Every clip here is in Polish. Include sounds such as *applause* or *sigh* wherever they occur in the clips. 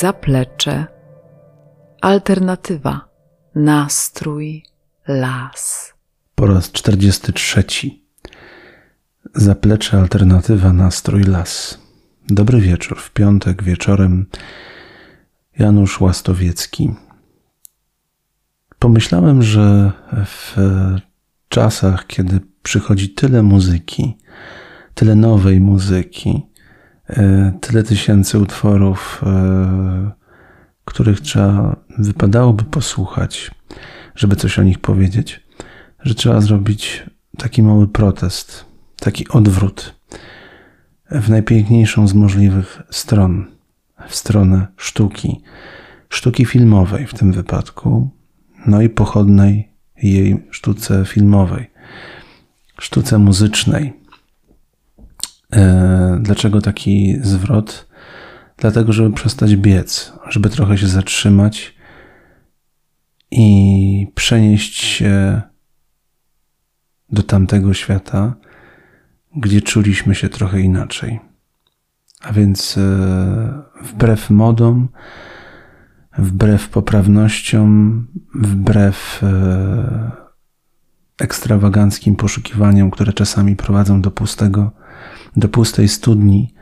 zaplecze, alternatywa, nastrój, las. Po raz 43. Zaplecze, alternatywa, nastrój, las. Dobry wieczór. W piątek wieczorem Janusz Łastowiecki. Pomyślałem, że w czasach, kiedy przychodzi tyle muzyki, tyle nowej muzyki, tyle tysięcy utworów, e, których trzeba, wypadałoby posłuchać, żeby coś o nich powiedzieć, że trzeba zrobić taki mały protest, taki odwrót w najpiękniejszą z możliwych stron, w stronę sztuki, sztuki filmowej w tym wypadku, no i pochodnej jej sztuce filmowej, sztuce muzycznej. E, dlaczego taki zwrot? Dlatego, żeby przestać biec, żeby trochę się zatrzymać i przenieść się do tamtego świata, gdzie czuliśmy się trochę inaczej. A więc e, wbrew modom, wbrew poprawnościom, wbrew e, ekstrawaganckim poszukiwaniom, które czasami prowadzą do pustego, do pustej studni,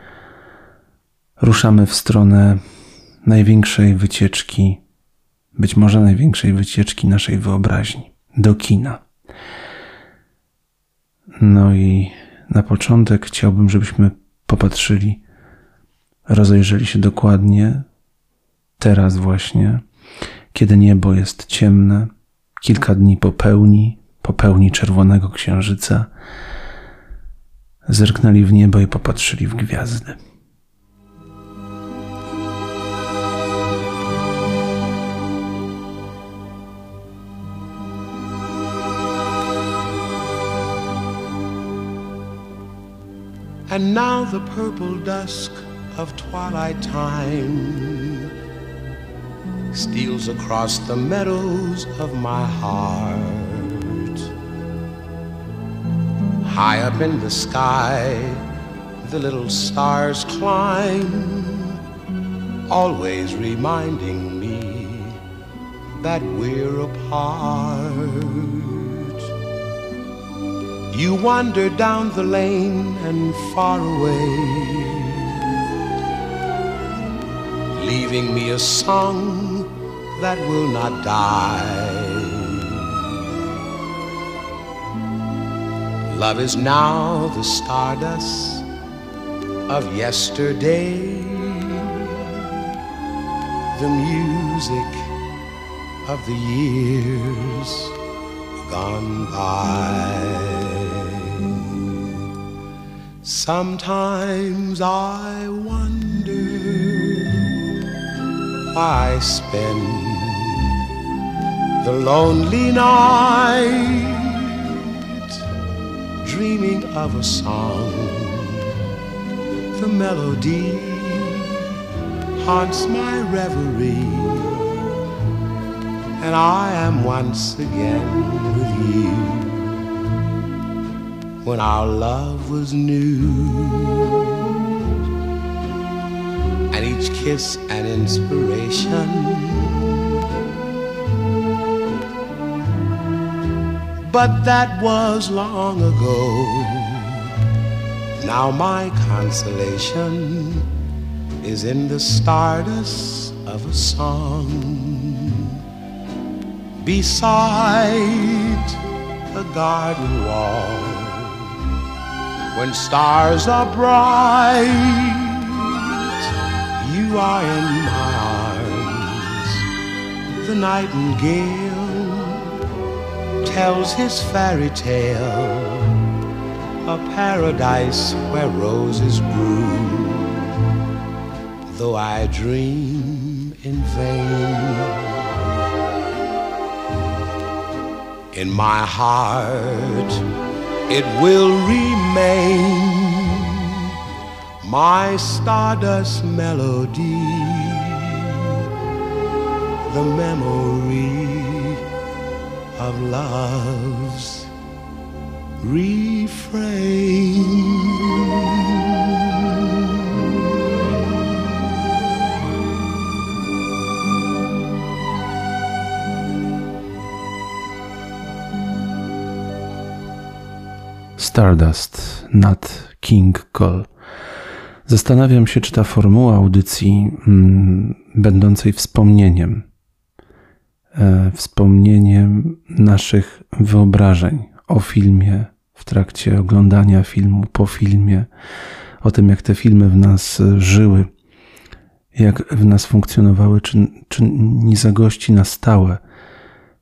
ruszamy w stronę największej wycieczki, być może największej wycieczki naszej wyobraźni, do kina. No i na początek chciałbym, żebyśmy popatrzyli, rozejrzeli się dokładnie teraz właśnie, kiedy niebo jest ciemne, kilka dni po pełni, po pełni czerwonego księżyca, zerknęli w niebo i popatrzyli w gwiazdy. And now the purple dusk of twilight time steals across the meadows of my heart. High up in the sky, the little stars climb, always reminding me that we're apart. You wander down the lane and far away, leaving me a song that will not die. Love is now the stardust of yesterday, the music of the years gone by. Sometimes I wonder why I spend the lonely night dreaming of a song. The melody haunts my reverie, and I am once again with you when our love was new. And each kiss an inspiration. But that was long ago. Now my consolation is in the stardust of a song beside a garden wall when stars are bright, you are in my arms. The nightingale tells his fairy tale, a paradise where roses grew. Though I dream in vain. In my heart, it will remain my stardust melody, the memory of love's refrain. Stardust Nat King Cole. Zastanawiam się, czy ta formuła audycji, mm, będącej wspomnieniem, wspomnieniem naszych wyobrażeń o filmie, w trakcie oglądania filmu, po filmie, o tym, jak te filmy w nas żyły, jak w nas funkcjonowały, czy, czy nie zagości na stałe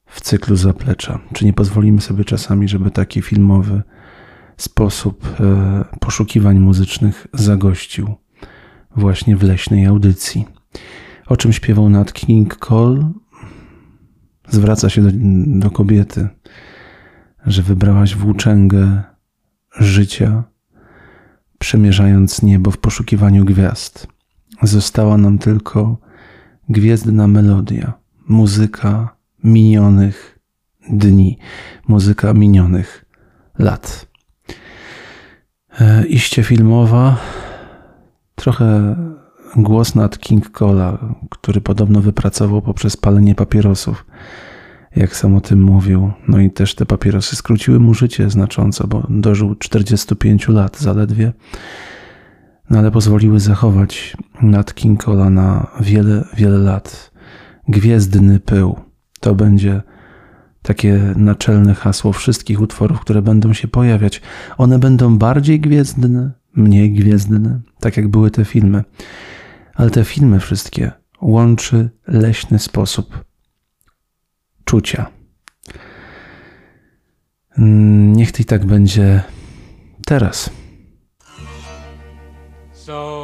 w cyklu zaplecza. Czy nie pozwolimy sobie czasami, żeby taki filmowy sposób e, poszukiwań muzycznych zagościł właśnie w leśnej audycji. O czym śpiewał Nat King Cole? Zwraca się do, do kobiety, że wybrałaś włóczęgę życia, przemierzając niebo w poszukiwaniu gwiazd. Została nam tylko gwiezdna melodia, muzyka minionych dni, muzyka minionych lat. E, iście filmowa, trochę głos nad King Cola, który podobno wypracował poprzez palenie papierosów, jak sam o tym mówił. No i też te papierosy skróciły mu życie znacząco, bo dożył 45 lat zaledwie, no ale pozwoliły zachować nad King Cola na wiele, wiele lat. Gwiezdny pył to będzie takie naczelne hasło wszystkich utworów, które będą się pojawiać. One będą bardziej gwiezdne, mniej gwiezdne, tak jak były te filmy. Ale te filmy wszystkie łączy leśny sposób czucia. Mm, niech i tak będzie teraz. So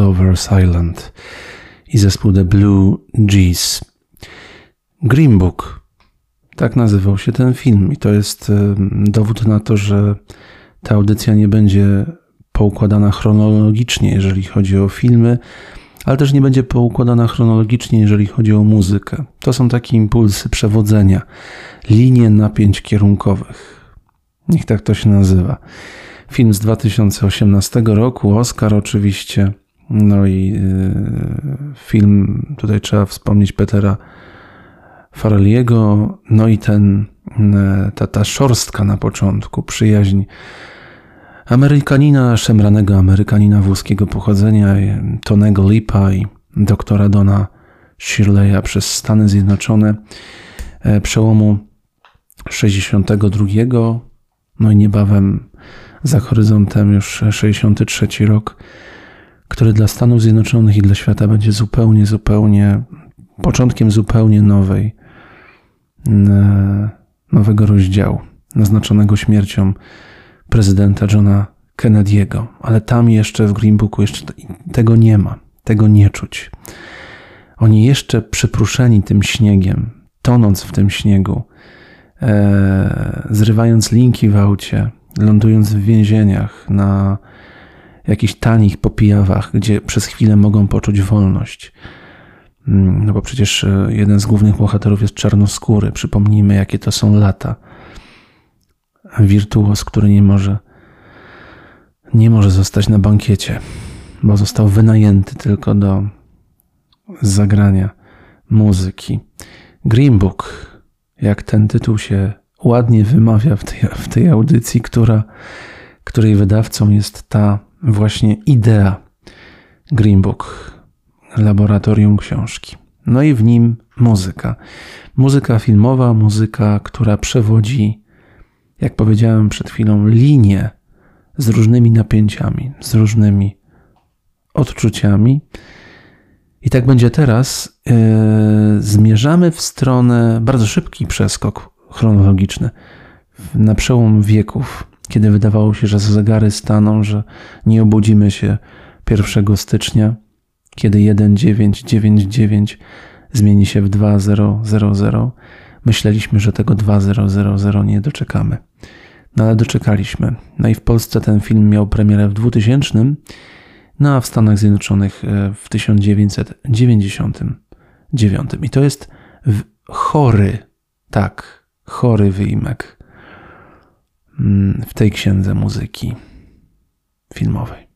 So Long Clover Silent i zespół The Blue Jeans. Green Book. Tak nazywał się ten film i to jest dowód na to, że ta audycja nie będzie poukładana chronologicznie, jeżeli chodzi o filmy, ale też nie będzie poukładana chronologicznie, jeżeli chodzi o muzykę. To są takie impulsy przewodzenia, linie napięć kierunkowych. Niech tak to się nazywa. Film z 2018 roku, Oscar oczywiście, no i yy, film, tutaj trzeba wspomnieć Petera Farrelliego, no i ten, yy, ta, ta szorstka na początku, przyjaźń Amerykanina, szemranego Amerykanina włoskiego pochodzenia, Tonego Lipa i doktora Dona Shirleya przez Stany Zjednoczone przełomu 62, no i niebawem za horyzontem już 63 rok, który dla Stanów Zjednoczonych i dla świata będzie zupełnie, zupełnie początkiem zupełnie nowej, nowego rozdziału, naznaczonego śmiercią prezydenta Johna Kennedy'ego. Ale tam jeszcze w Green Booku jeszcze tego nie ma, tego nie czuć. Oni jeszcze przypruszeni tym śniegiem, tonąc w tym śniegu, e, zrywając linki w aucie, lądując w więzieniach, na jakichś tanich popijawach, gdzie przez chwilę mogą poczuć wolność. Mm, no bo przecież e, jeden z głównych bohaterów jest czarnoskóry. Przypomnijmy, jakie to są lata. Wirtuos, który nie może, nie może zostać na bankiecie, bo został wynajęty tylko do zagrania muzyki. Green Book, jak ten tytuł się ładnie wymawia w tej, w tej audycji, która, której wydawcą jest ta właśnie idea Green Book, laboratorium książki. No i w nim muzyka. Muzyka filmowa, muzyka, która przewodzi, jak powiedziałem przed chwilą, linię z różnymi napięciami, z różnymi odczuciami. I tak będzie teraz. Yy, zmierzamy w stronę, bardzo szybki przeskok chronologiczny, na przełom wieków, kiedy wydawało się, że zegary staną, że nie obudzimy się 1 stycznia, kiedy 1999 zmieni się w 2000. Myśleliśmy, że tego 2000 nie doczekamy. No ale doczekaliśmy. No i w Polsce ten film miał premierę w 2000, no a w Stanach Zjednoczonych e, w 1999. I to jest chory, tak, chory wyjimek mm, w tej księdze muzyki filmowej.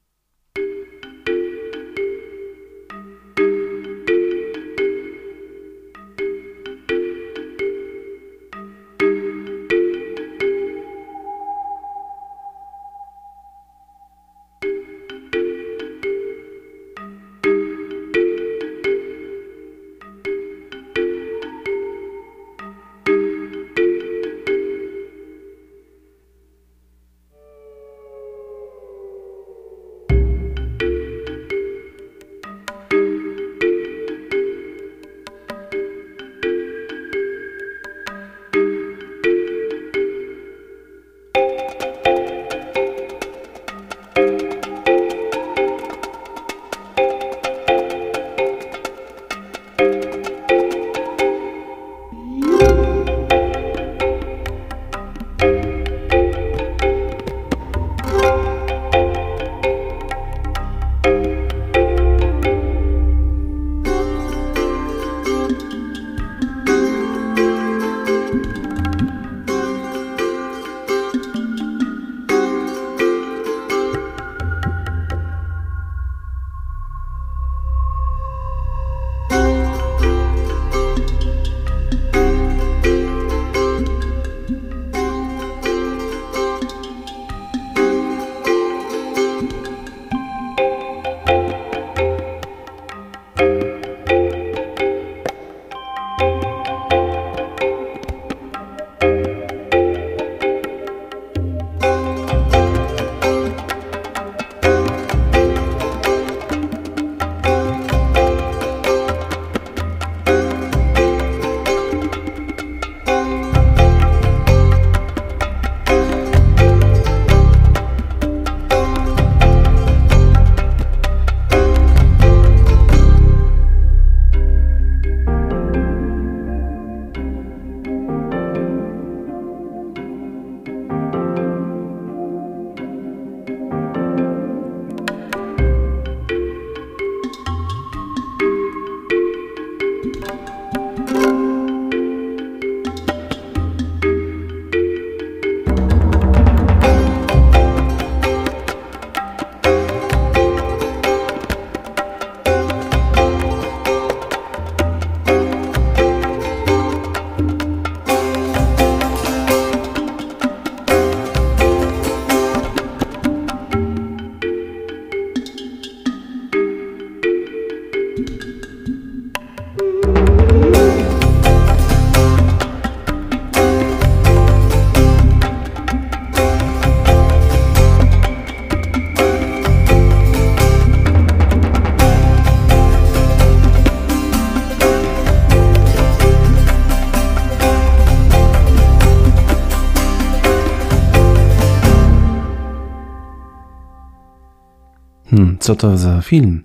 Co to za film?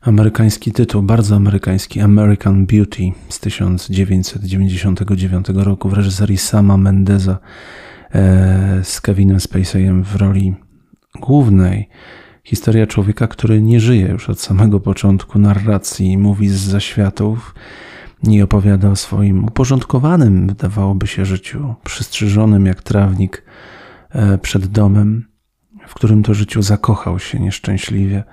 Amerykański tytuł, bardzo amerykański, American Beauty z 1999 roku w reżyserii Sama Mendeza e, z Kevinem Spaceyem w roli głównej. Historia człowieka, który nie żyje już od samego początku narracji, mówi z zaświatów i opowiada o swoim uporządkowanym, wydawałoby się, życiu, przystrzyżonym jak trawnik e, przed domem, w którym to życiu zakochał się nieszczęśliwie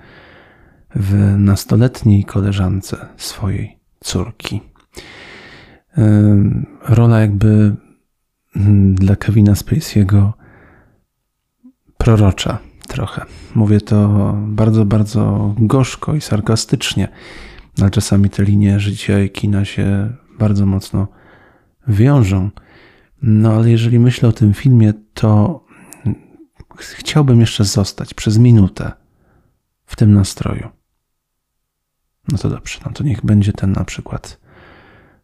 w nastoletniej koleżance swojej córki. Rola jakby dla Kevina Spacey'ego prorocza trochę. Mówię to bardzo, bardzo gorzko i sarkastycznie, ale czasami te linie życia i kina się bardzo mocno wiążą. No ale jeżeli myślę o tym filmie, to chciałbym jeszcze zostać przez minutę w tym nastroju. No to dobrze, no to niech będzie ten na przykład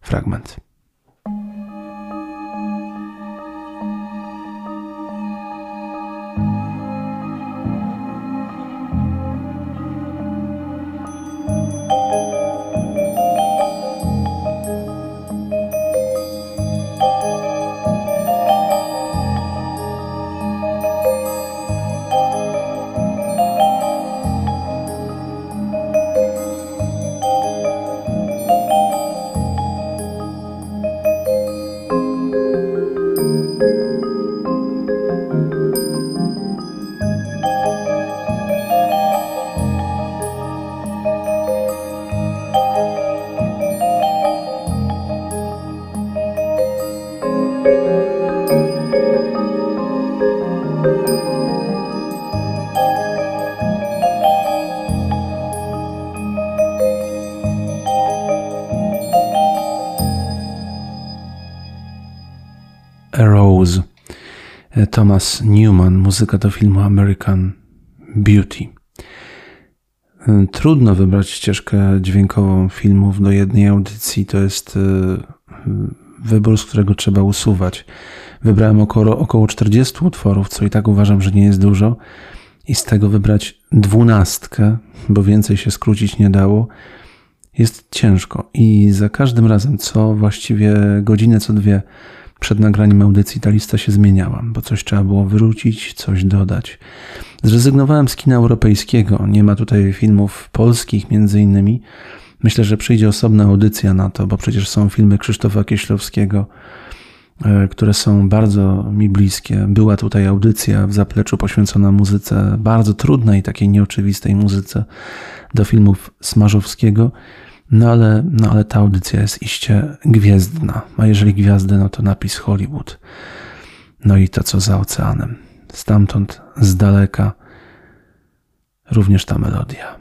fragment. Thomas Newman, muzyka do filmu American Beauty. Trudno wybrać ścieżkę dźwiękową filmów do jednej audycji. To jest e, wybór, z którego trzeba usuwać. Wybrałem około, około 40 utworów, co i tak uważam, że nie jest dużo. I z tego wybrać dwunastkę, bo więcej się skrócić nie dało, jest ciężko. I za każdym razem, co właściwie godzinę, co dwie, przed nagraniem audycji ta lista się zmieniała, bo coś trzeba było wrócić, coś dodać. Zrezygnowałem z kina europejskiego, nie ma tutaj filmów polskich między innymi. Myślę, że przyjdzie osobna audycja na to, bo przecież są filmy Krzysztofa Kieślowskiego, e, które są bardzo mi bliskie. Była tutaj audycja w zapleczu poświęcona muzyce, bardzo trudnej, takiej nieoczywistej muzyce do filmów Smarzowskiego. No ale, no ale ta audycja jest iście gwiezdna. A jeżeli gwiazdy, no to napis Hollywood. No i to, co za oceanem. Stamtąd, z daleka, również ta melodia.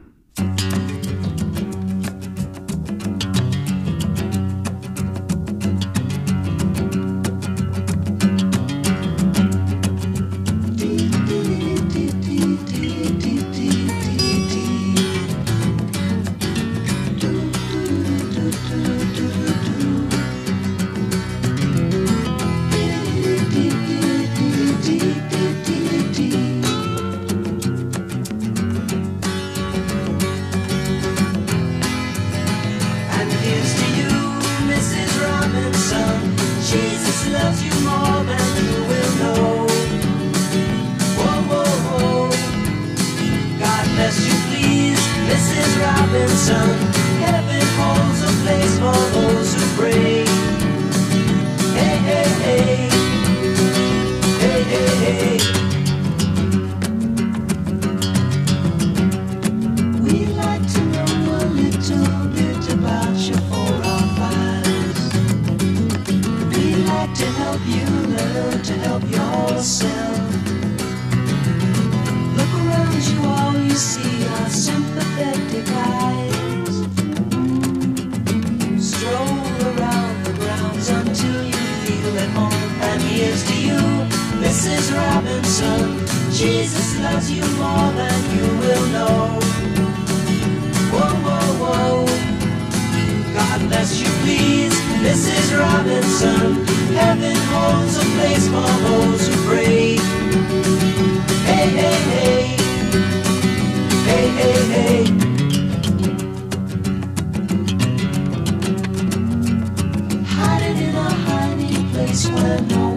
It's when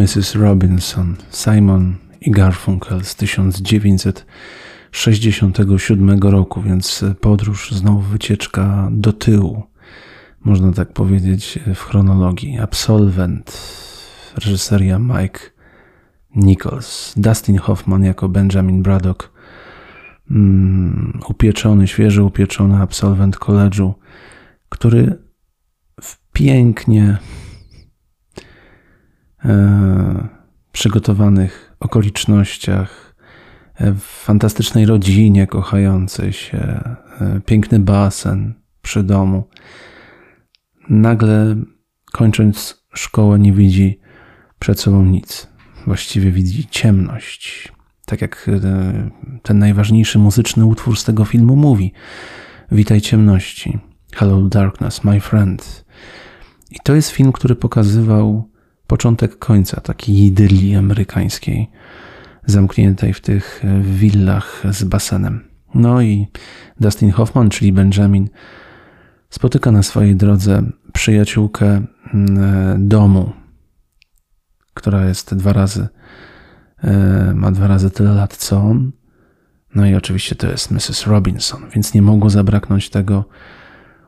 Mrs. Robinson, Simon i Garfunkel z 1967 roku, więc podróż znowu wycieczka do tyłu, można tak powiedzieć w chronologii. Absolwent, reżyseria Mike Nichols, Dustin Hoffman jako Benjamin Braddock, mm, upieczony, świeżo upieczony absolwent koledżu, który w pięknie e, przygotowanych okolicznościach, e, w fantastycznej rodzinie kochającej się, e, piękny basen przy domu. Nagle kończąc szkołę nie widzi przed sobą nic. Właściwie widzi ciemność. Tak jak e, ten najważniejszy muzyczny utwór z tego filmu mówi. Witaj ciemności. Hello darkness, my friend. I to jest film, który pokazywał początek końca takiej idylii amerykańskiej, zamkniętej w tych willach z basenem. No i Dustin Hoffman, czyli Benjamin, spotyka na swojej drodze przyjaciółkę mm, domu, która jest dwa razy, e, ma dwa razy tyle lat co on. No i oczywiście to jest Mrs. Robinson, więc nie mogło zabraknąć tego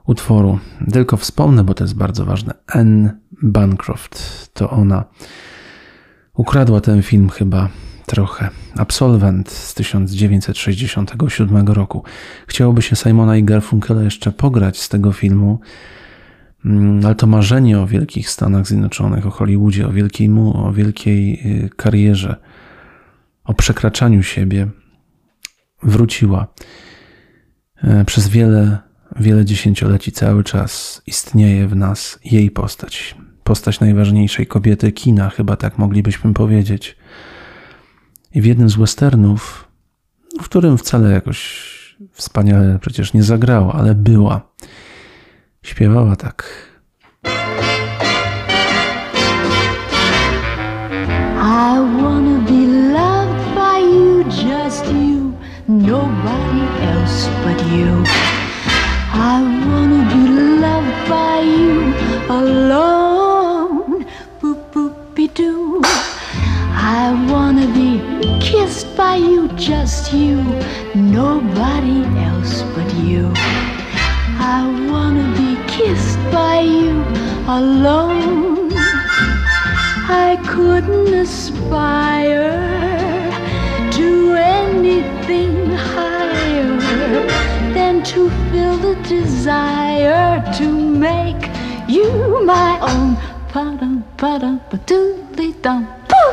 utworu. Tylko wspomnę, bo to jest bardzo ważne. Anne Bancroft to ona ukradła ten film chyba trochę. Absolwent z 1967 roku. Chciałoby się Simona i Garfunkela jeszcze pograć z tego filmu, mm, ale to marzenie o wielkich Stanach Zjednoczonych, o Hollywoodzie, o wielkiej, mu, o wielkiej y, karierze, o przekraczaniu siebie wróciła. E, Przez wiele wiele dziesięcioleci cały czas istnieje w nas jej postać. Postać najważniejszej kobiety kina, chyba tak moglibyśmy powiedzieć. I w jednym z westernów, w którym wcale jakoś wspaniale przecież nie zagrała, ale była, śpiewała tak. I wanna be loved by you, just you, nobody else but you. Ba-doodly dum, boo.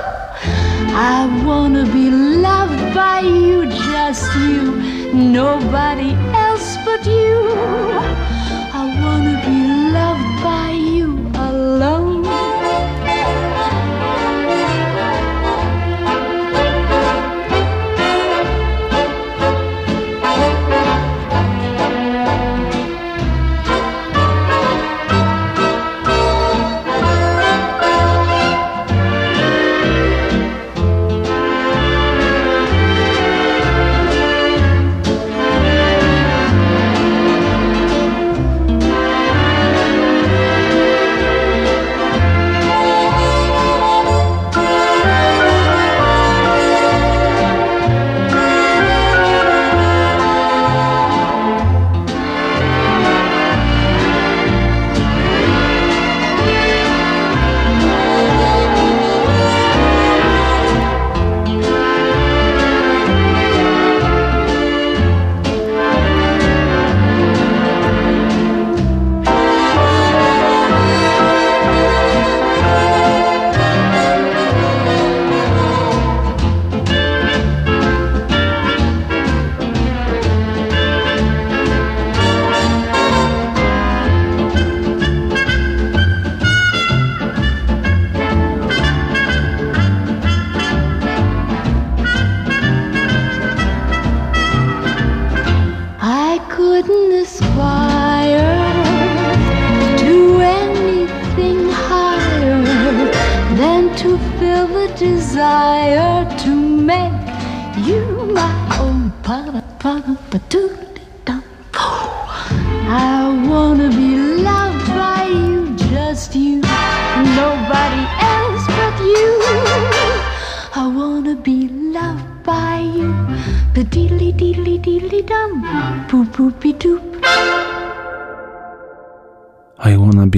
I wanna be loved by you, just you, nobody else but you. I wanna be loved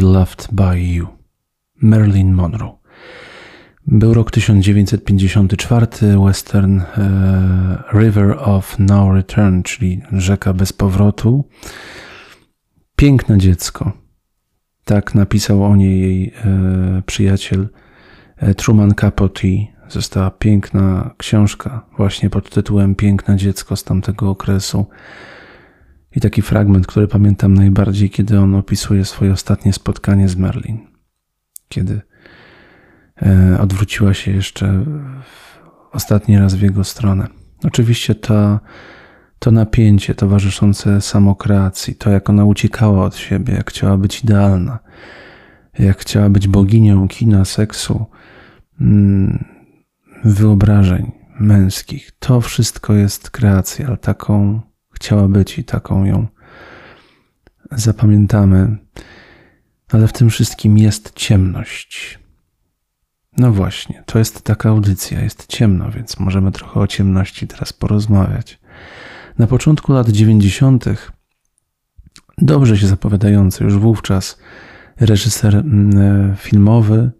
Be Loved by You. Marilyn Monroe. Był rok 1954, western e, River of No Return, czyli rzeka bez powrotu. Piękne dziecko. Tak napisał o niej jej e, przyjaciel e, Truman Capote. Została piękna książka właśnie pod tytułem Piękne dziecko z tamtego okresu. I taki fragment, który pamiętam najbardziej, kiedy on opisuje swoje ostatnie spotkanie z Merlin. Kiedy e, odwróciła się jeszcze ostatni raz w jego stronę. Oczywiście ta, to napięcie towarzyszące samokreacji, to jak ona uciekała od siebie, jak chciała być idealna, jak chciała być boginią kina, seksu, mm, wyobrażeń męskich, to wszystko jest kreacja, ale taką chciała być i taką ją zapamiętamy. Ale w tym wszystkim jest ciemność. No właśnie, to jest taka audycja, jest ciemno, więc możemy trochę o ciemności teraz porozmawiać. Na początku lat 90., dobrze się zapowiadający już wówczas reżyser mm, filmowy,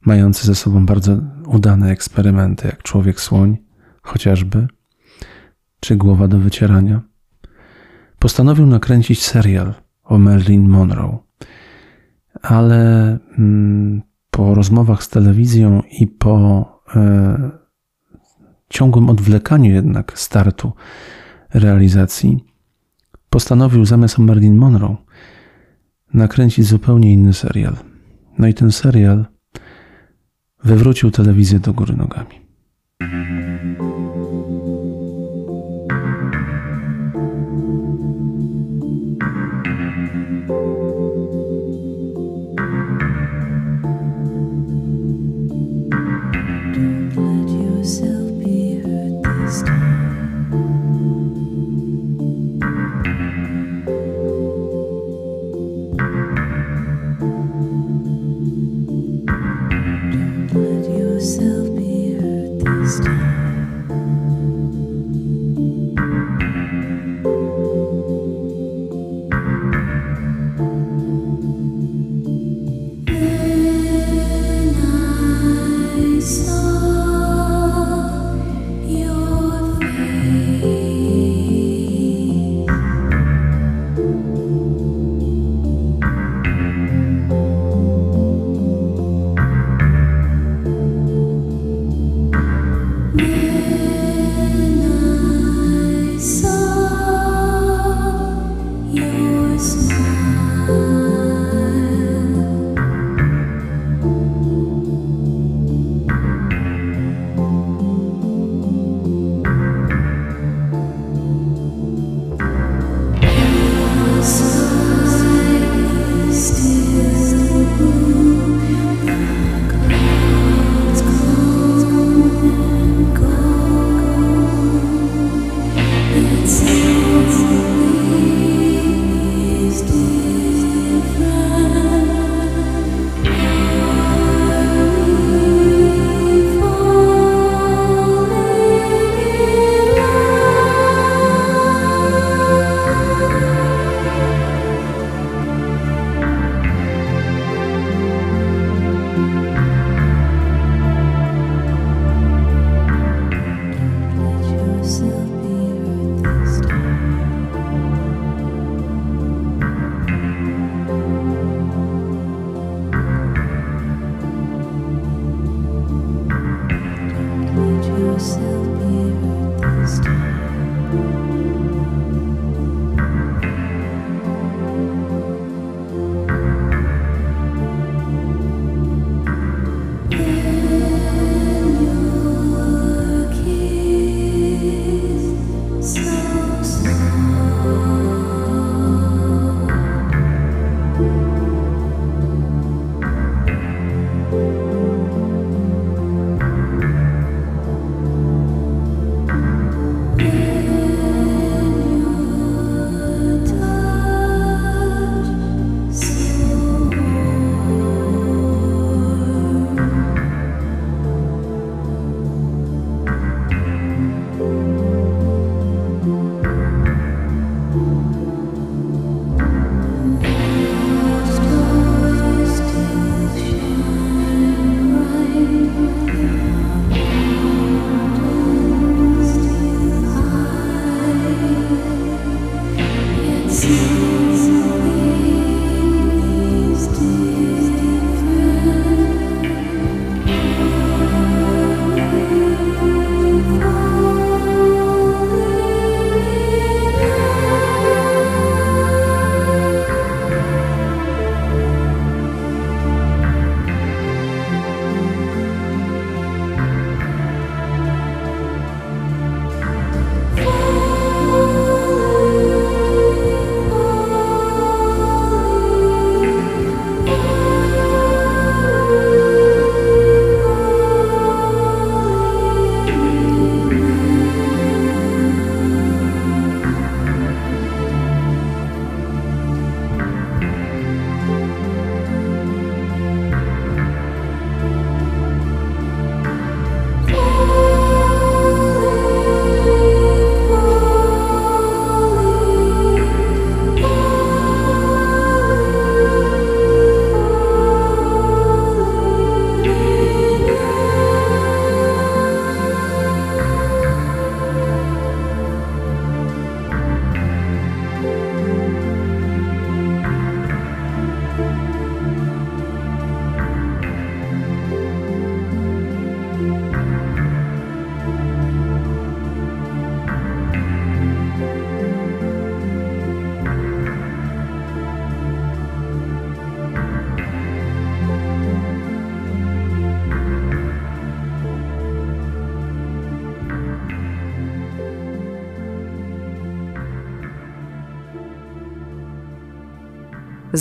mający ze sobą bardzo udane eksperymenty, jak Człowiek Słoń, chociażby, czy Głowa do wycierania, postanowił nakręcić serial o Marilyn Monroe. Ale mm, po rozmowach z telewizją i po e, ciągłym odwlekaniu jednak startu realizacji, postanowił zamiast o Marilyn Monroe nakręcić zupełnie inny serial. No i ten serial wywrócił telewizję do góry nogami.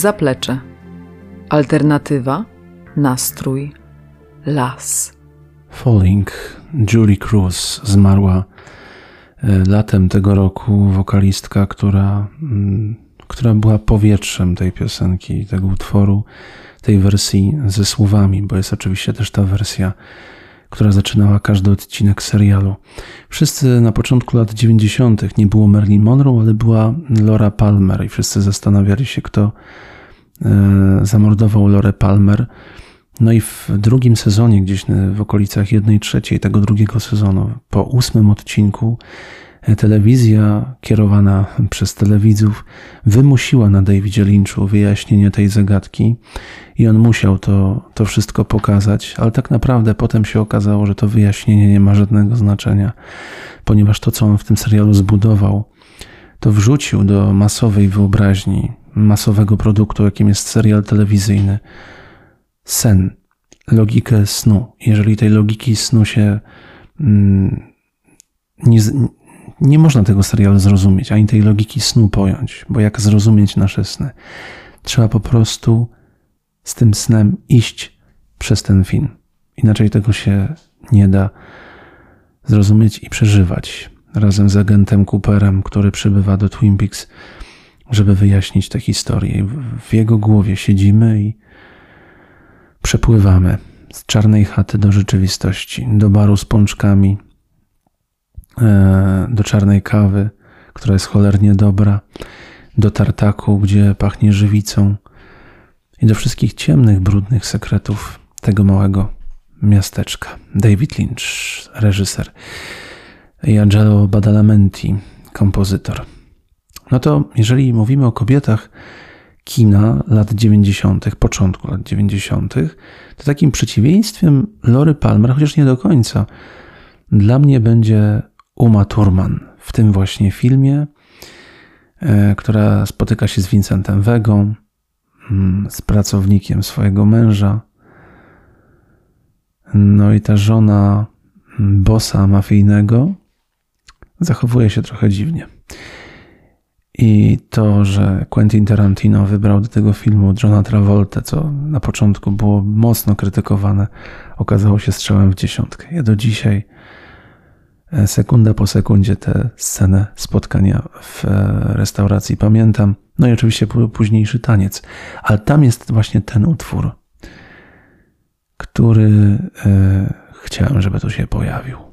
Zaplecze. Alternatywa, nastrój, las. Falling. Julie Cruz zmarła e, latem tego roku. Wokalistka, która, mm, która była powietrzem tej piosenki, tego utworu, tej wersji ze słowami, bo jest oczywiście też ta wersja, która zaczynała każdy odcinek serialu. Wszyscy na początku lat 90. nie było Marilyn Monroe, ale była Laura Palmer i wszyscy zastanawiali się, kto zamordował Lorę Palmer. No i w drugim sezonie, gdzieś w okolicach jednej trzeciej tego drugiego sezonu, po ósmym odcinku, e, telewizja kierowana *laughs* przez telewidzów wymusiła na Davidzie Lynchu wyjaśnienie tej zagadki i on musiał to, to wszystko pokazać, ale tak naprawdę potem się okazało, że to wyjaśnienie nie ma żadnego znaczenia, ponieważ to, co on w tym serialu zbudował, to wrzucił do masowej wyobraźni, masowego produktu, jakim jest serial telewizyjny, sen, logikę snu. Jeżeli tej logiki snu się mm, nie, nie można tego serialu zrozumieć, ani tej logiki snu pojąć, bo jak zrozumieć nasze sny? Trzeba po prostu z tym snem iść przez ten film. Inaczej tego się nie da zrozumieć i przeżywać razem z agentem Cooperem, który przybywa do Twin Peaks, żeby wyjaśnić tę historię. W jego głowie siedzimy i przepływamy z czarnej chaty do rzeczywistości, do baru z pączkami, e, do czarnej kawy, która jest cholernie dobra, do tartaku, gdzie pachnie żywicą i do wszystkich ciemnych, brudnych sekretów tego małego miasteczka. David Lynch, reżyser, Angelo Badalamenti, kompozytor. No to jeżeli mówimy o kobietach, kina lat 90., początku lat 90., to takim przeciwieństwem Lory Palmer, chociaż nie do końca, dla mnie będzie Uma Thurman w tym właśnie filmie, e, która spotyka się z Vincentem Wegą, mm, z pracownikiem swojego męża. No i ta żona bossa mafijnego zachowuje się trochę dziwnie. I to, że Quentin Tarantino wybrał do tego filmu Johna Travolta, co na początku było mocno krytykowane, okazało się strzałem w dziesiątkę. Ja do dzisiaj, e, sekunda po sekundzie, tę scenę spotkania w e, restauracji pamiętam. No i oczywiście późniejszy taniec. Ale tam jest właśnie ten utwór, który e, chciałem, żeby tu się pojawił.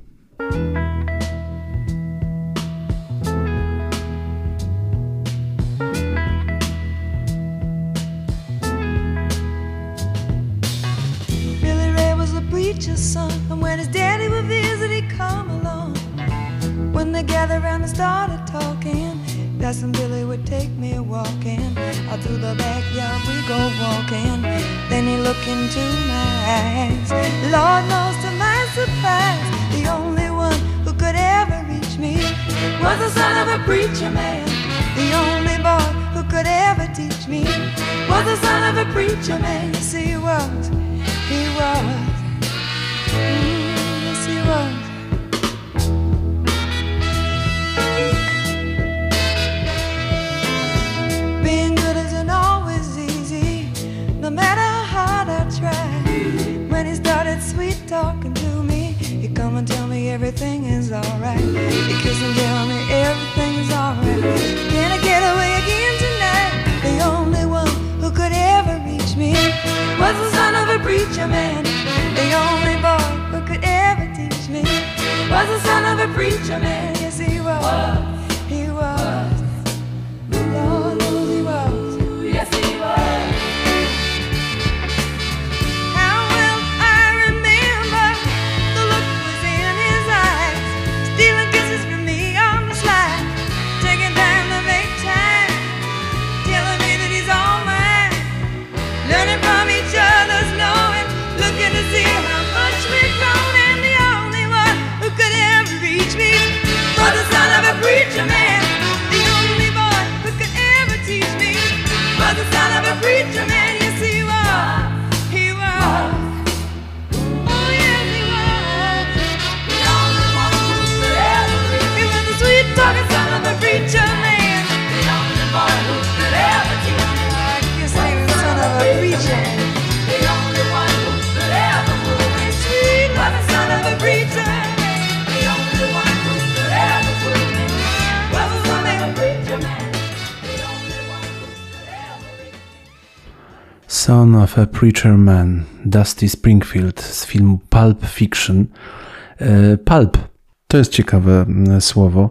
Son of a Preacher Man, Dusty Springfield z filmu Pulp Fiction. E, Pulp to jest ciekawe słowo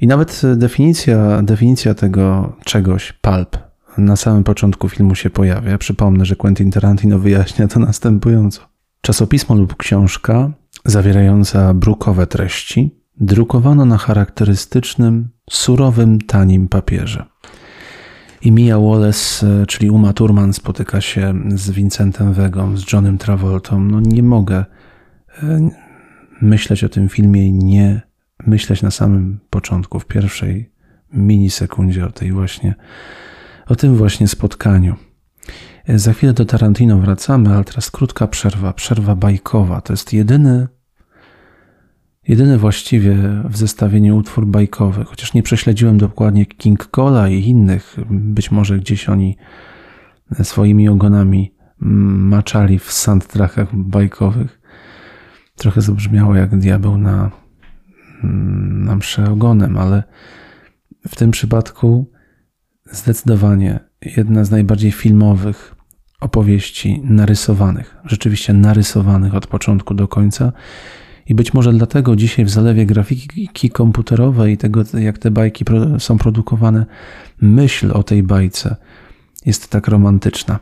i nawet definicja, definicja tego czegoś, pulp, na samym początku filmu się pojawia. Przypomnę, że Quentin Tarantino wyjaśnia to następująco. Czasopismo lub książka zawierająca brukowe treści drukowano na charakterystycznym, surowym, tanim papierze. I Mia Wallace, e, czyli Uma Thurman, spotyka się z Vincentem Vegą, z Johnem Travoltą. No nie mogę e, myśleć o tym filmie i nie myśleć na samym początku, w pierwszej minisekundzie o tej właśnie, o tym właśnie spotkaniu. E, za chwilę do Tarantino wracamy, ale teraz krótka przerwa, przerwa bajkowa. To jest jedyny Jedyny właściwie w zestawieniu utwór bajkowy, chociaż nie prześledziłem dokładnie King Cola i innych, być może gdzieś oni swoimi ogonami maczali w soundtrackach bajkowych. Trochę zabrzmiało jak diabeł na, na mszę ogonem, ale w tym przypadku zdecydowanie jedna z najbardziej filmowych opowieści narysowanych, rzeczywiście narysowanych od początku do końca i być może dlatego dzisiaj w zalewie grafiki komputerowej i tego, jak te bajki są produkowane, myśl o tej bajce jest tak romantyczna.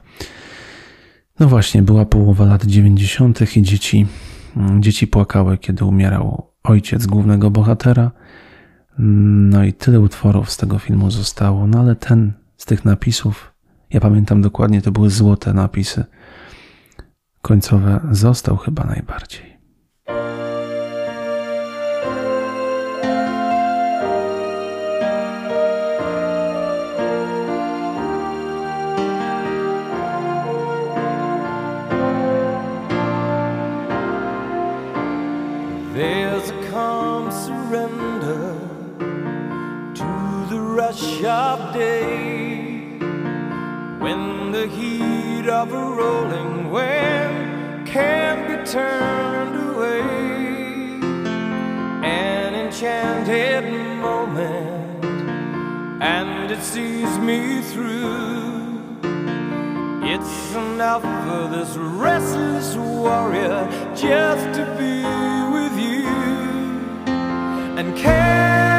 No właśnie, była połowa lat 90. i dzieci, dzieci płakały, kiedy umierał ojciec głównego bohatera. No i tyle utworów z tego filmu zostało, no ale ten z tych napisów, ja pamiętam dokładnie, to były złote napisy końcowe, został chyba najbardziej. The heat of a rolling wind can be turned away. An enchanted moment, and it sees me through. It's enough for this restless warrior just to be with you and can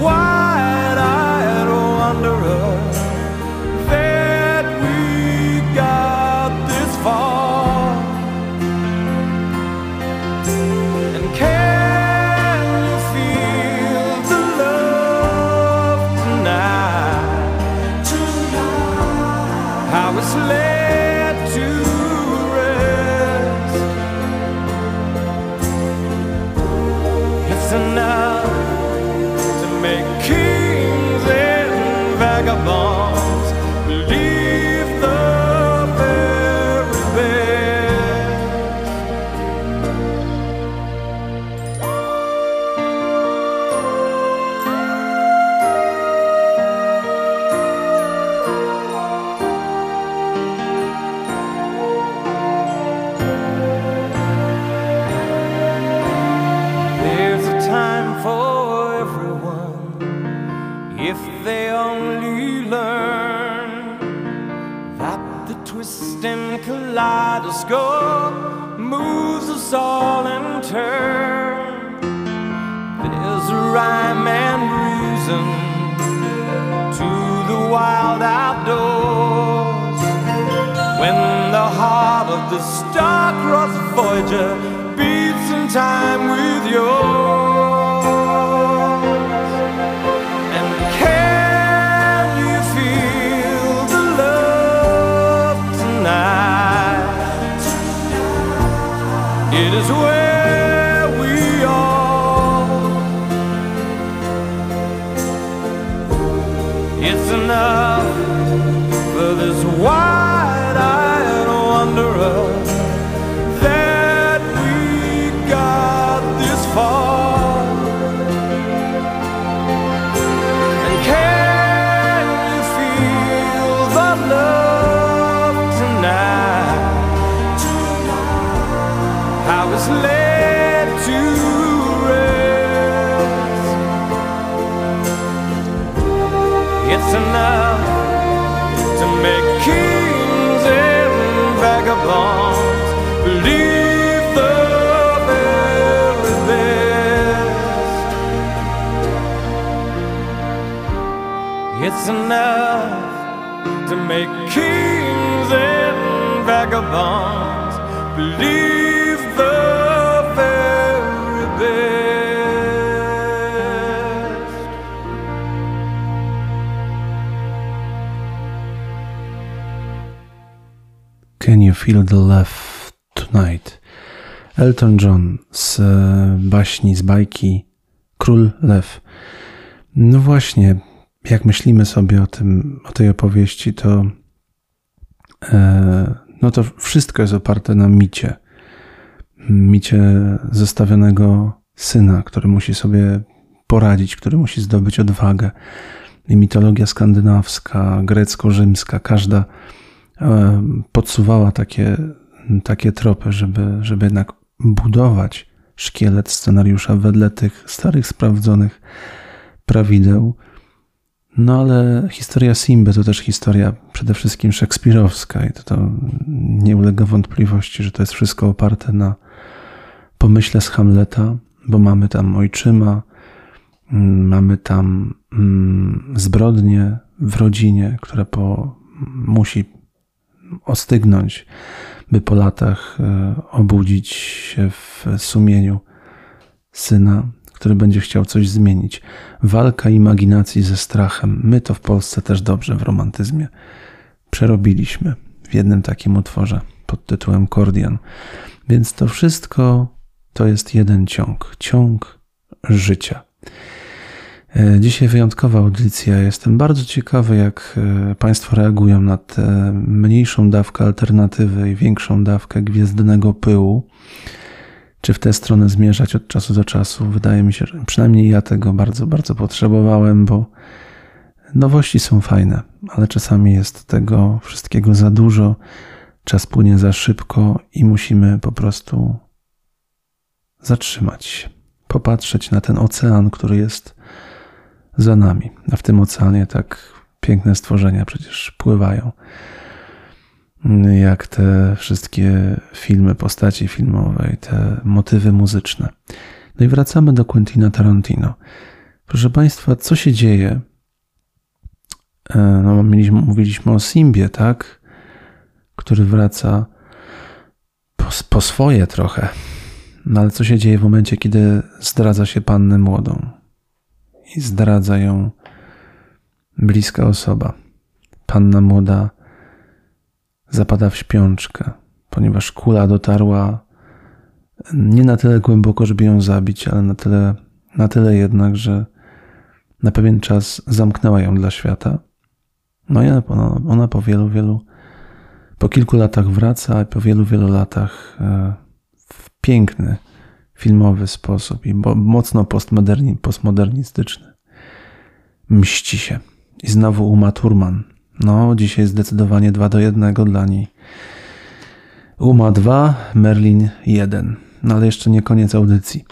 why Can You Feel the Love Tonight? Elton John z e, baśni, z bajki Król Lew. No właśnie, jak myślimy sobie o tym, o tej opowieści, to e, no to wszystko jest oparte na micie. Micie zostawionego syna, który musi sobie poradzić, który musi zdobyć odwagę. I mitologia skandynawska, grecko-rzymska, każda podsuwała takie, takie tropy, żeby, żeby jednak budować szkielet scenariusza wedle tych starych, sprawdzonych prawideł. No ale historia Simby to też historia przede wszystkim szekspirowska i to, to nie ulega wątpliwości, że to jest wszystko oparte na pomyśle z Hamleta, bo mamy tam ojczyma, mamy tam mm, zbrodnię w rodzinie, która po, musi ostygnąć, by po latach e, obudzić się w sumieniu syna, który będzie chciał coś zmienić. Walka imaginacji ze strachem. My to w Polsce też dobrze w romantyzmie przerobiliśmy w jednym takim utworze pod tytułem Kordian. Więc to wszystko to jest jeden ciąg, ciąg życia. E, Dzisiaj wyjątkowa audycja. Jestem bardzo ciekawy, jak e, Państwo reagują na tę mniejszą dawkę alternatywy i większą dawkę gwiezdnego pyłu. Czy w tę stronę zmierzać od czasu do czasu? Wydaje mi się, że przynajmniej ja tego bardzo, bardzo potrzebowałem, bo nowości są fajne, ale czasami jest tego wszystkiego za dużo, czas płynie za szybko i musimy po prostu zatrzymać się, popatrzeć na ten ocean, który jest za nami. A w tym oceanie tak piękne stworzenia przecież pływają. Jak te wszystkie filmy, postaci filmowe i te motywy muzyczne. No i wracamy do Quentina Tarantino. Proszę Państwa, co się dzieje? E, No, mieliśmy, mówiliśmy o Simbie, tak? Który wraca po, po swoje trochę. No ale co się dzieje w momencie, kiedy zdradza się pannę młodą? I zdradza ją bliska osoba. Panna młoda zapada w śpiączkę, ponieważ kula dotarła nie na tyle głęboko, żeby ją zabić, ale na tyle, na tyle jednak, że na pewien czas zamknęła ją dla świata. No i ona, ona po wielu, wielu, po kilku latach wraca, a po wielu, wielu latach e, w piękny, filmowy sposób i mocno postmoderni, postmodernistyczny. Mści się. I znowu Uma Thurman. No, dzisiaj zdecydowanie 2 do 1 dla niej. Uma 2, Merlin 1. No ale jeszcze nie koniec audycji.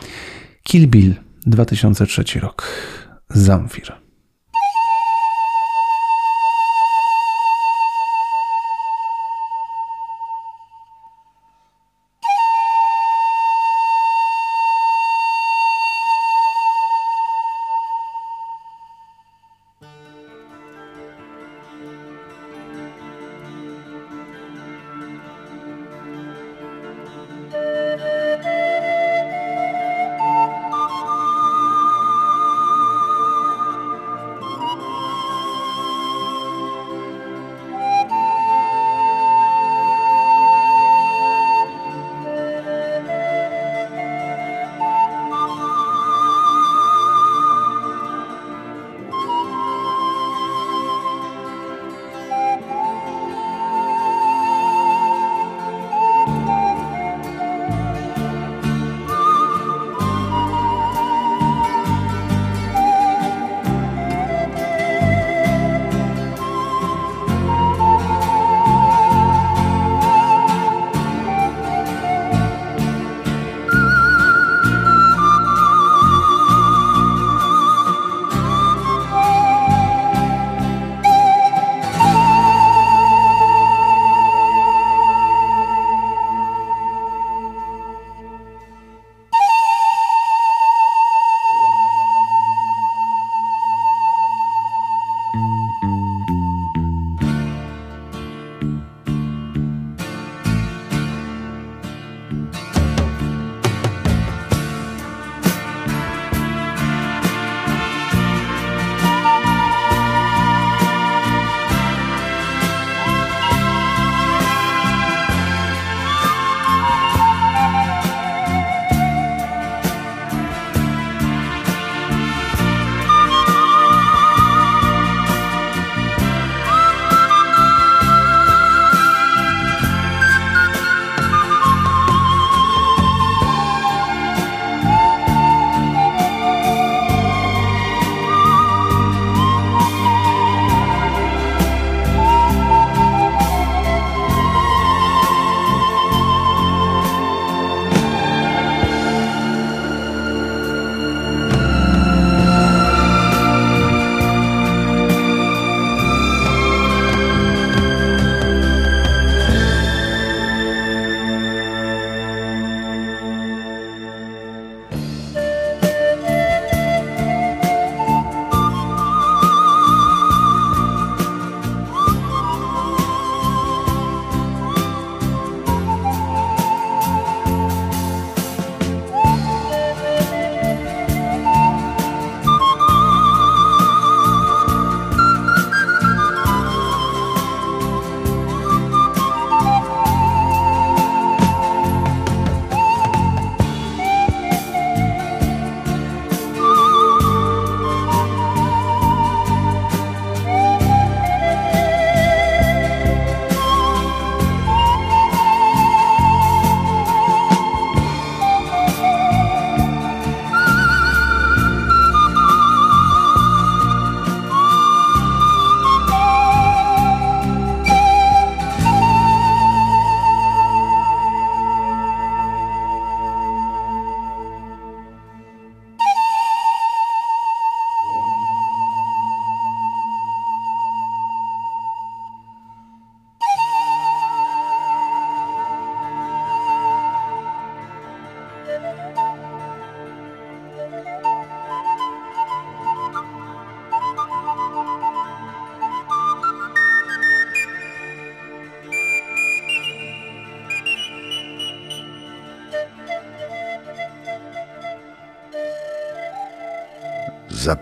Kill Bill, 2003 rok. Zamfir.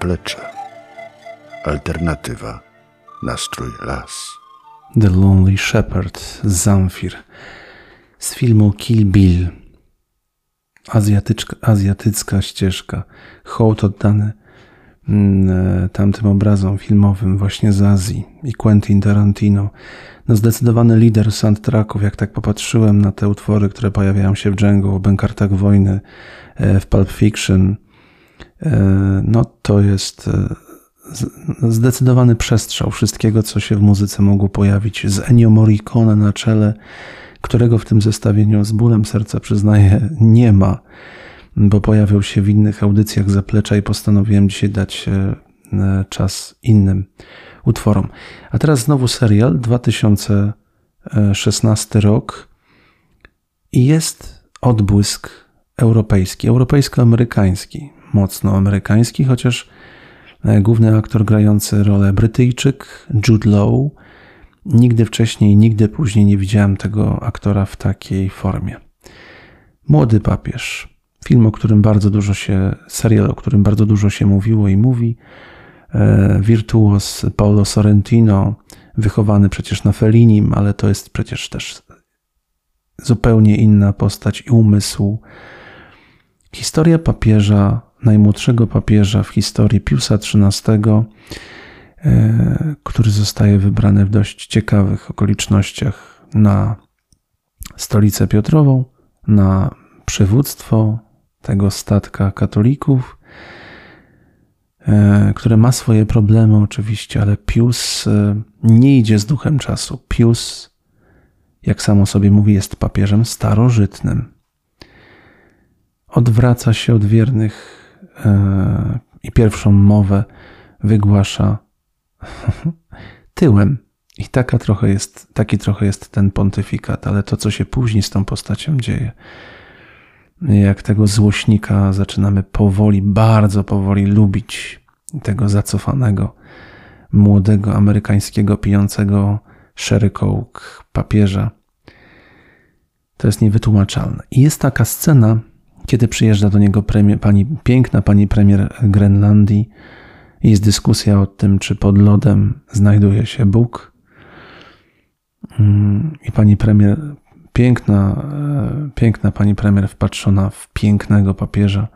Zaplecze. Alternatywa, nastrój las. The Lonely Shepherd, Zamfir z filmu Kill Bill. Azjatyczka, azjatycka ścieżka, hołd oddany mm, tamtym obrazom filmowym właśnie z Azji i Quentin Tarantino. No zdecydowany lider soundtracków, jak tak popatrzyłem na te utwory, które pojawiają się w Django, w Bękartach Wojny, e, w Pulp Fiction, e, no to jest e, zdecydowany przestrzał wszystkiego, co się w muzyce mogło pojawić. Z Ennio Morricone na czele, którego w tym zestawieniu z bólem serca przyznaję nie ma, bo pojawiał się w innych audycjach zaplecza i postanowiłem dzisiaj dać e, czas innym utworom. A teraz znowu serial 2016 rok i jest odbłysk europejski, europejsko-amerykański, mocno amerykański, chociaż E, główny aktor grający rolę Brytyjczyk, Jude Law. Nigdy wcześniej, nigdy później nie widziałem tego aktora w takiej formie. Młody papież. Film, o którym bardzo dużo się, serial, o którym bardzo dużo się mówiło i mówi. E, wirtuos Paolo Sorrentino, wychowany przecież na Fellinim, ale to jest przecież też zupełnie inna postać i umysł. Historia papieża najmłodszego papieża w historii Piusa XIII, e, który zostaje wybrany w dość ciekawych okolicznościach na stolicę Piotrową, na przywództwo tego statka katolików, e, które ma swoje problemy oczywiście, ale Pius e, nie idzie z duchem czasu. Pius, jak samo sobie mówi, jest papieżem starożytnym. Odwraca się od wiernych i pierwszą mowę wygłasza *laughs* tyłem. I taka trochę jest, taki trochę jest ten pontyfikat, ale to, co się później z tą postacią dzieje, jak tego złośnika zaczynamy powoli, bardzo powoli lubić, tego zacofanego, młodego amerykańskiego pijącego sherry coke papieża, to jest niewytłumaczalne. I jest taka scena, kiedy przyjeżdża do niego premier, pani, piękna pani premier Grenlandii, jest dyskusja o tym, czy pod lodem znajduje się Bóg. Mm, I pani premier, piękna, e, piękna pani premier wpatrzona w pięknego papieża,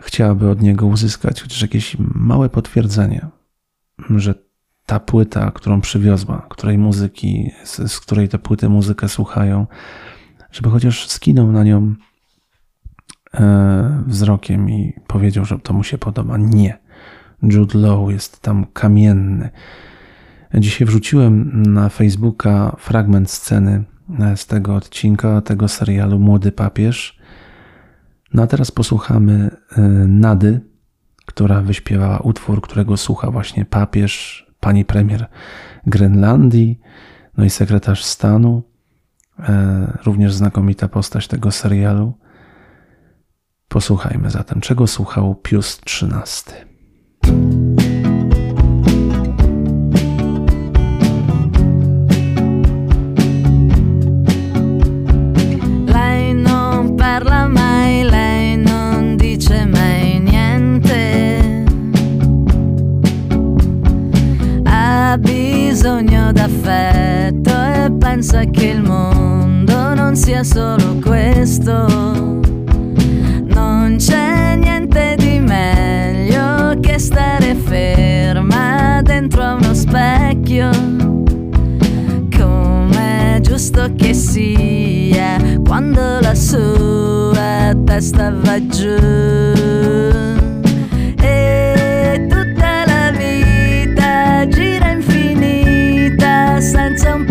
chciałaby od niego uzyskać chociaż jakieś małe potwierdzenie, że ta płyta, którą przywiozła, której muzyki, z, z której te płyty muzykę słuchają, żeby chociaż skinął na nią wzrokiem i powiedział, że to mu się podoba. Nie. Jude Law jest tam kamienny. Dzisiaj wrzuciłem na Facebooka fragment sceny e, z tego odcinka, tego serialu Młody Papież. No a teraz posłuchamy e, Nady, która wyśpiewała utwór, którego słucha właśnie papież, pani premier Grenlandii, no i sekretarz stanu, również znakomita postać tego serialu. Posłuchajmy zatem, czego słuchał Pius XIII. Lei non parla mai, lei non dice mai niente. Ha bisogno d'affetto e pensa che il mondo non sia solo questo non c'è niente di meglio che stare ferma dentro a uno specchio. Come giusto che sia quando la sua testa va giù. E tutta la vita gira infinita senza un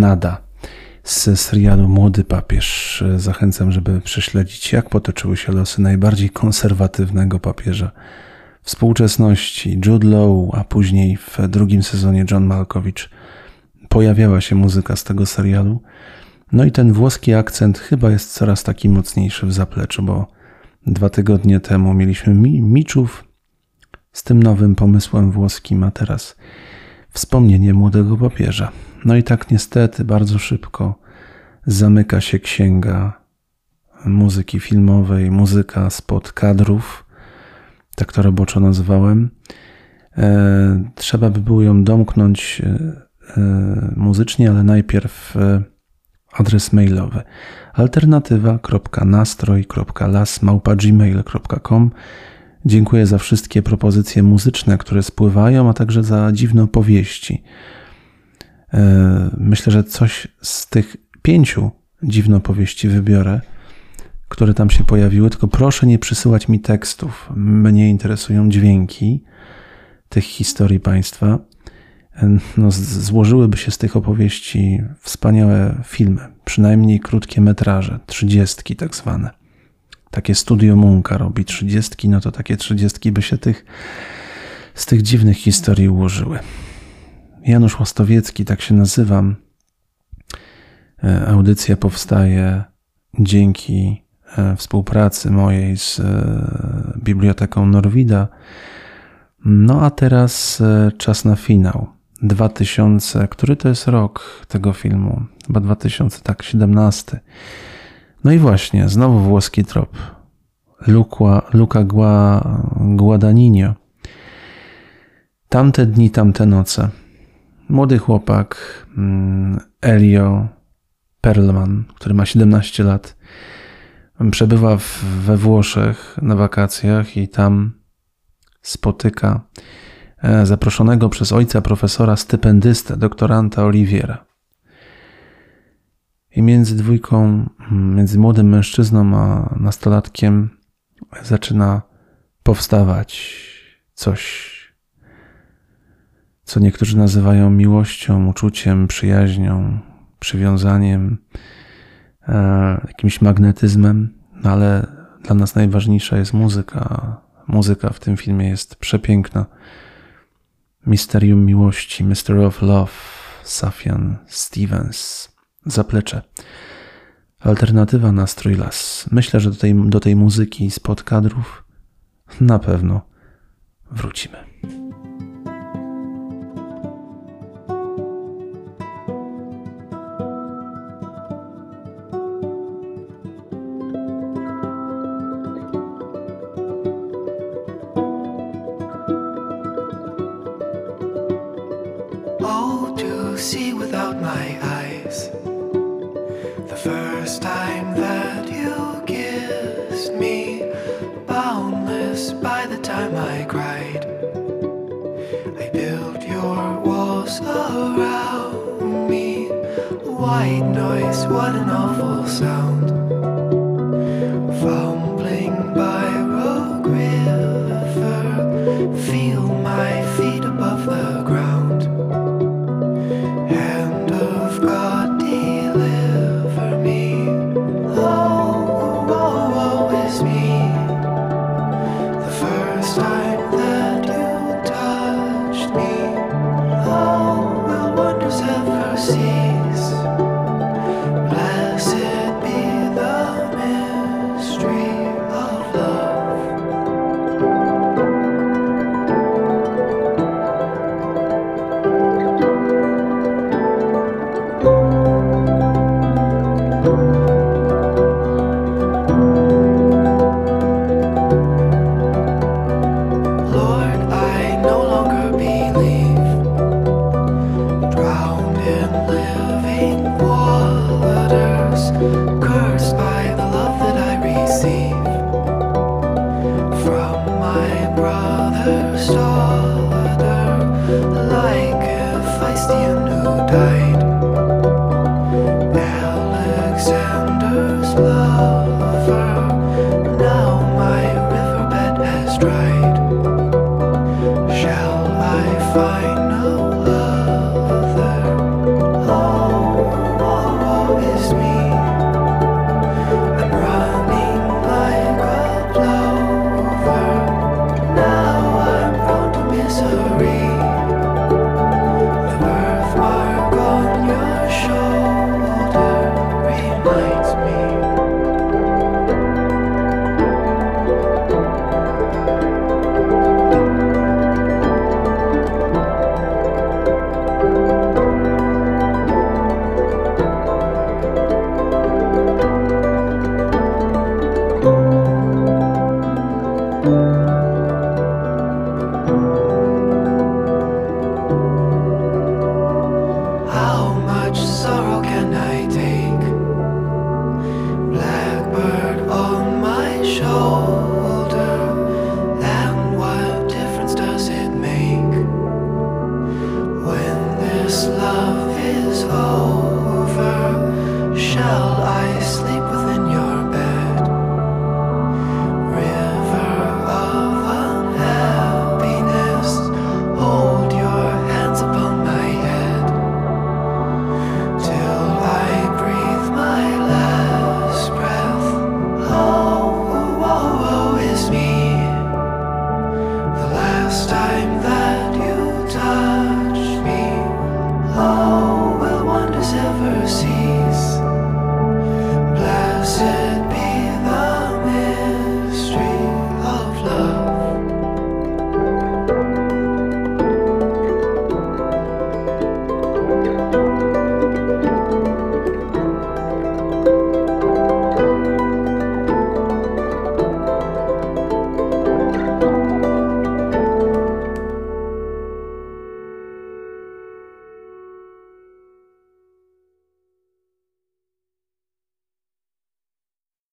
nada. Z serialu Młody Papież zachęcam, żeby prześledzić, jak potoczyły się losy najbardziej konserwatywnego papieża współczesności, Jude Law, a później w drugim sezonie John Malkowicz. Pojawiała się muzyka z tego serialu. No i ten włoski akcent chyba jest coraz taki mocniejszy w zapleczu, bo dwa tygodnie temu mieliśmy mi Miczów z tym nowym pomysłem włoskim, a teraz wspomnienie młodego papieża. No i tak niestety bardzo szybko zamyka się księga muzyki filmowej, muzyka spod kadrów, tak to roboczo nazwałem. E, trzeba by było ją domknąć e, e, muzycznie, ale najpierw adres mailowy alternatywa.nastroj.las.gmail.com Dziękuję za wszystkie propozycje muzyczne, które spływają, a także za dziwne opowieści. E, Myślę, że coś z tych pięciu dziwnopowieści wybiorę, które tam się pojawiły, tylko proszę nie przysyłać mi tekstów. Mnie interesują dźwięki tych historii Państwa. E, No, złożyłyby się z tych opowieści wspaniałe filmy, przynajmniej krótkie metraże, trzydziestki tak zwane. Takie studio Munka robi trzydziestki, no to takie trzydziestki by się tych, z tych dziwnych historii ułożyły. Janusz Łastowiecki, tak się nazywam. E, Audycja powstaje dzięki e, współpracy mojej z e, Biblioteką Norwida. No a teraz czas na finał. 2000, który to jest rok tego filmu? Chyba 2000, tak, 17. No i właśnie, znowu włoski trop. Luca, Gua, Guadagnino. Tamte dni, tamte noce. Młody chłopak, mm, Elio Perlman, który ma 17 lat, przebywa w, we Włoszech na wakacjach i tam spotyka e, zaproszonego przez ojca profesora stypendystę, doktoranta Oliviera. I między dwójką, między młodym mężczyzną a nastolatkiem zaczyna powstawać coś, co niektórzy nazywają miłością, uczuciem, przyjaźnią, przywiązaniem, e, jakimś magnetyzmem, no ale dla nas najważniejsza jest muzyka. Muzyka w tym filmie jest przepiękna. Misterium miłości, Mystery of Love, Safian Stevens, zaplecze. Alternatywa nastrój las. Myślę, że do tej, do tej muzyki spod kadrów na pewno wrócimy. White noise, what an awful sound.